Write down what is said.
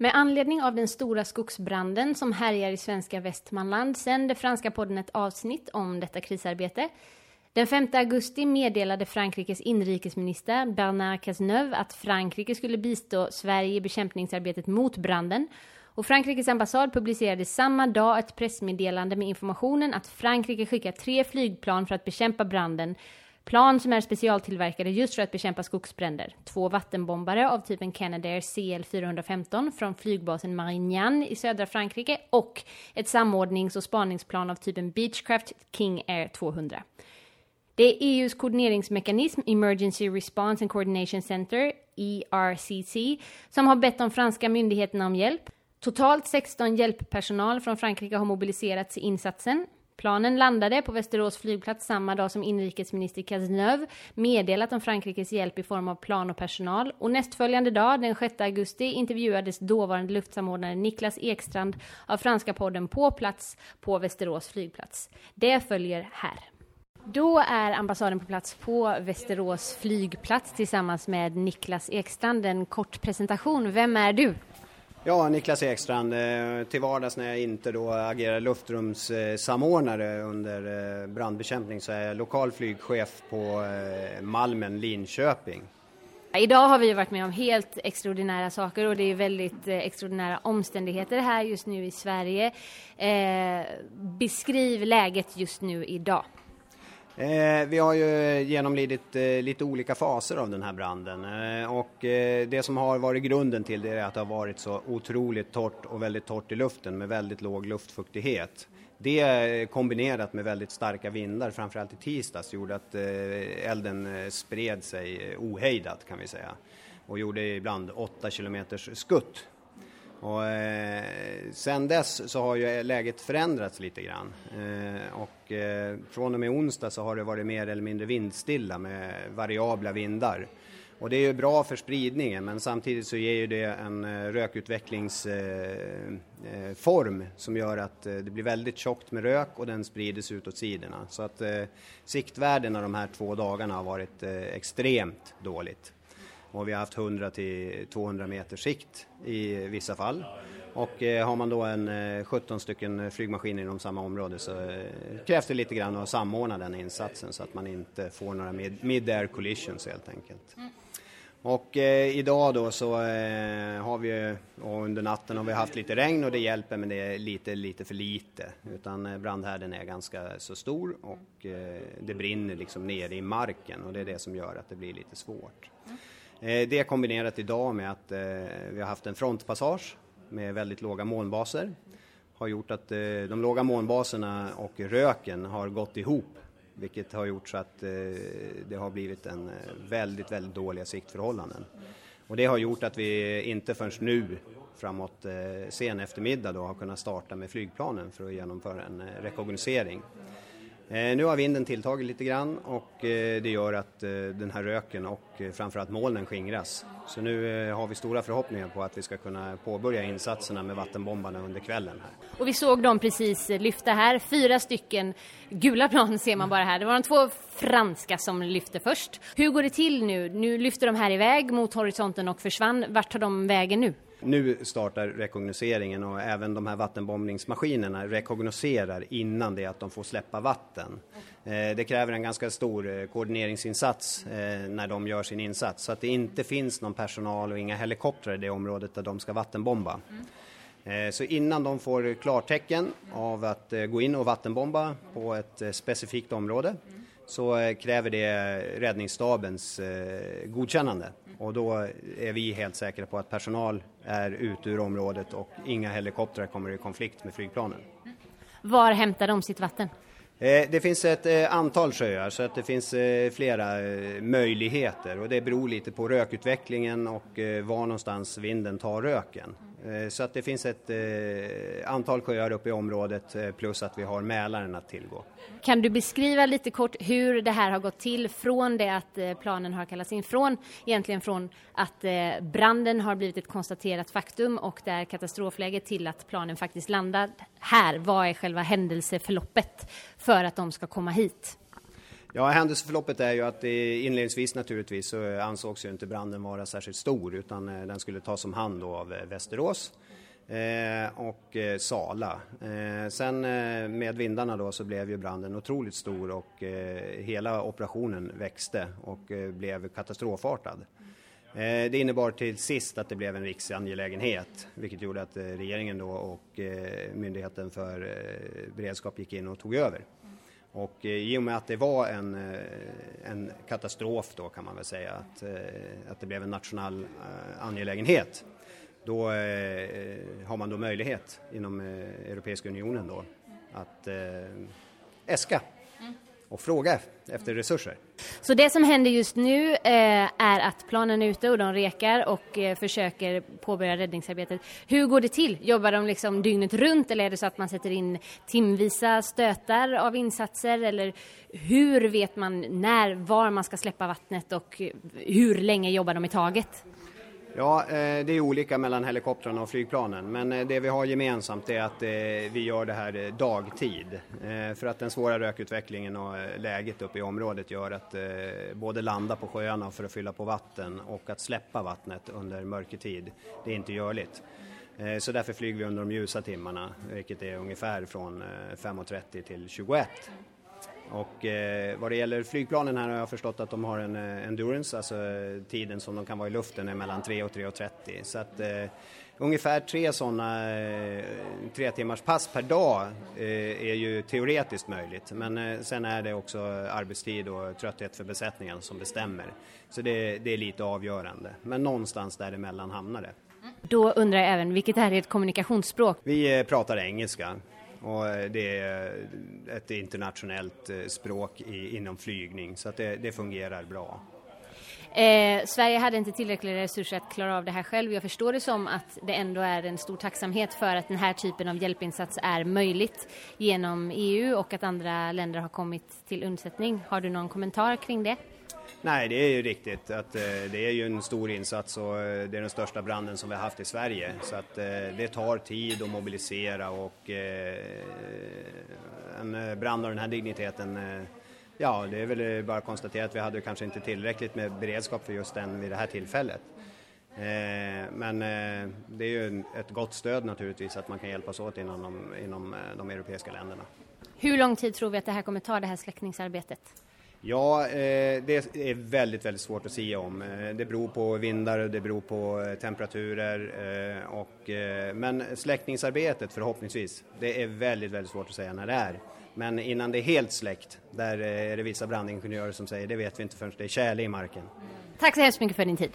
Med anledning av den stora skogsbranden som härjar i svenska Västmanland sänder franska podden ett avsnitt om detta krisarbete. Den 5 augusti meddelade Frankrikes inrikesminister Bernard Cazeneuve att Frankrike skulle bistå Sverige i bekämpningsarbetet mot branden. Och Frankrikes ambassad publicerade samma dag ett pressmeddelande med informationen att Frankrike skickar tre flygplan för att bekämpa branden Plan som är specialtillverkade just för att bekämpa skogsbränder. Två vattenbombare av typen Canadair CL415 från flygbasen Marignan i södra Frankrike och ett samordnings och spaningsplan av typen Beechcraft King Air 200. Det är EUs koordineringsmekanism Emergency Response and Coordination Center, ERCC, som har bett de franska myndigheterna om hjälp. Totalt 16 hjälppersonal från Frankrike har mobiliserats i insatsen. Planen landade på Västerås flygplats samma dag som inrikesminister Cazeneuve meddelat om Frankrikes hjälp i form av plan och personal och nästföljande dag, den 6 augusti, intervjuades dåvarande luftsamordnare Niklas Ekstrand av franska podden på plats på Västerås flygplats. Det följer här. Då är ambassaden på plats på Västerås flygplats tillsammans med Niklas Ekstrand. En kort presentation. Vem är du? Ja, Niklas Ekstrand. Eh, till vardags när jag inte då agerar luftrumssamordnare under eh, brandbekämpning så är jag lokal flygchef på eh, Malmen, Linköping. Idag har vi varit med om helt extraordinära saker och det är väldigt extraordinära omständigheter här just nu i Sverige. beskriv läget just nu idag. Eh, vi har ju genomlidit eh, lite olika faser av den här branden. Eh, och eh, det som har varit grunden till det är att det har varit så otroligt torrt och väldigt torrt i luften med väldigt låg luftfuktighet. Det eh, kombinerat med väldigt starka vindar, framförallt i tisdags, gjorde att eh, elden eh, spred sig ohejdat kan vi säga. Och gjorde ibland 8 kilometers skutt och, eh, sen dess så har ju läget förändrats lite grann eh, och eh, från och med onsdag så har det varit mer eller mindre vindstilla med variabla vindar. Och det är ju bra för spridningen men samtidigt så ger ju det en eh, rökutvecklingsform eh, eh, som gör att eh, det blir väldigt tjockt med rök och den sprider sig utåt sidorna. Så att eh, siktvärdena de här två dagarna har varit eh, extremt dåligt och vi har haft 100 till 200 meters sikt i vissa fall. Och eh, har man då en eh, 17 stycken flygmaskiner inom samma område så eh, krävs det lite grann att samordna den insatsen så att man inte får några mid-air collisions helt enkelt. Mm. Och eh, idag då så eh, har vi, och under natten har vi haft lite regn och det hjälper men det är lite, lite för lite. Utan eh, brandhärden är ganska så stor och eh, det brinner liksom nere i marken och det är det som gör att det blir lite svårt. Mm. Eh, det kombinerat idag med att eh, vi har haft en frontpassage med väldigt låga molnbaser har gjort att eh, de låga molnbaserna och röken har gått ihop vilket har gjort så att det har blivit en väldigt, väldigt dåliga siktförhållanden. Och det har gjort att vi inte förrän nu framåt sen eftermiddag då har kunnat starta med flygplanen för att genomföra en rekognosering. Eh, nu har vinden tilltagit lite grann och eh, det gör att eh, den här röken och framförallt molnen skingras. Så nu har vi stora förhoppningar på att vi ska kunna påbörja insatserna med vattenbombarna under kvällen. Här. Och vi såg dem precis lyfta här, fyra stycken gula plan ser man bara här. Det var de två franska som lyfte först. Hur går det till nu? Nu lyfter de här iväg mot horisonten och försvann. Vart tar de vägen nu? Nu startar rekognoseringen och även de här vattenbombningsmaskinerna rekognoserar innan det att de får släppa vatten. Eh, det kräver en ganska stor eh, koordineringsinsats eh, när de gör sin insats så att det inte finns någon personal och inga helikoptrar i det området där de ska vattenbomba. Så innan de får klartecken av att gå in och vattenbomba på ett specifikt område så kräver det räddningsstabens godkännande och då är vi helt säkra på att personal är ute ur området och inga helikoptrar kommer i konflikt med flygplanen. Var hämtar de sitt vatten? Eh, det finns ett eh, antal sjöar så att det finns eh, flera möjligheter och det beror lite på rökutvecklingen och var någonstans vinden tar röken. Eh, så att det finns ett eh, antal sjöar uppe i området eh, plus att vi har Mälaren att tillgå. Kan du beskriva lite kort hur det här har gått till från det att planen har kallats in, från egentligen från att branden har blivit ett konstaterat faktum och det är katastrofläge till att planen faktiskt landar här. Vad är själva händelseförloppet? för att de ska komma hit? Ja, händelseförloppet är ju att inledningsvis naturligtvis så ansågs ju inte branden vara särskilt stor utan eh, den skulle tas om hand av eh, Västerås eh, och Sala. Sen med vindarna då så blev ju branden otroligt stor och hela operationen växte och blev katastrofartad. Det innebar till sist att det blev en riksangelägenhet vilket gjorde att regeringen då och Myndigheten för beredskap gick in och tog över. Och eh, i och med att det var en, eh, en katastrof då kan man väl säga att, eh, att det blev en nationell angelägenhet då har man då möjlighet inom Europeiska unionen då att äska. äska och fråga efter resurser. Så det som händer just nu eh, är att planen är ute och de rekar och eh, försöker påbörja räddningsarbetet. Hur går det till? Jobbar de liksom dygnet runt eller är det så att man sätter in timvisa stötar av insatser eller hur vet man när, var man ska släppa vattnet och eh, hur länge jobbar de i taget? Ja, eh, det är olika mellan helikoptrarna och flygplanen men eh, det vi har gemensamt är att eh, vi gör det här dagtid. För att den svåra rökutvecklingen och läget uppe i området gör att både landa på sjöarna för att fylla på vatten och att släppa vattnet under mörkertid, det är inte görligt. Så därför flyger vi under de ljusa timmarna, vilket är ungefär från 5.30 till 21. Och eh, vad det gäller flygplanen här har jag förstått att de har en eh, endurance, alltså eh, tiden som de kan vara i luften är mellan 3 och 3.30. Så att eh, ungefär tre sådana eh, tre timmars pass per dag eh, är ju teoretiskt möjligt. Men eh, sen är det också arbetstid och trötthet för besättningen som bestämmer. Så det, det är lite avgörande. Men någonstans däremellan hamnar det. Då undrar jag även, vilket är ert kommunikationsspråk? Vi pratar engelska. Och eh, det är ett internationellt eh, språk i, inom flygning så att det, det fungerar bra. Eh, Sverige hade inte tillräckliga resurser att klara av det här själv. Jag förstår det som att det ändå är en stor tacksamhet för att den här typen av hjälpinsats är möjligt genom EU och att andra länder har kommit till undsättning. Har du någon kommentar kring det? Nej, det är ju riktigt att eh, det är ju en stor insats och eh, det är den största branden som vi har haft i Sverige. Så att eh, det tar tid att mobilisera och eh, en eh, brand av den här digniteten eh, Ja, det är väl bara att konstatera att vi hade kanske inte tillräckligt med beredskap för just den vid det här tillfället. Men det är ju ett gott stöd naturligtvis att man kan hjälpas åt inom de, inom de europeiska länderna. Hur lång tid tror vi att det här kommer ta, det här släckningsarbetet? Ja, eh, det är väldigt, väldigt svårt att säga om. Eh, det beror på vindar, och det beror på eh, temperaturer och, men släckningsarbetet förhoppningsvis, det är väldigt, väldigt svårt att säga när det är. Men innan det är helt släckt, där är det vissa brandingenjörer som säger det vet vi inte förrän det är tjäle i marken. Tack så hemskt mycket för din tid.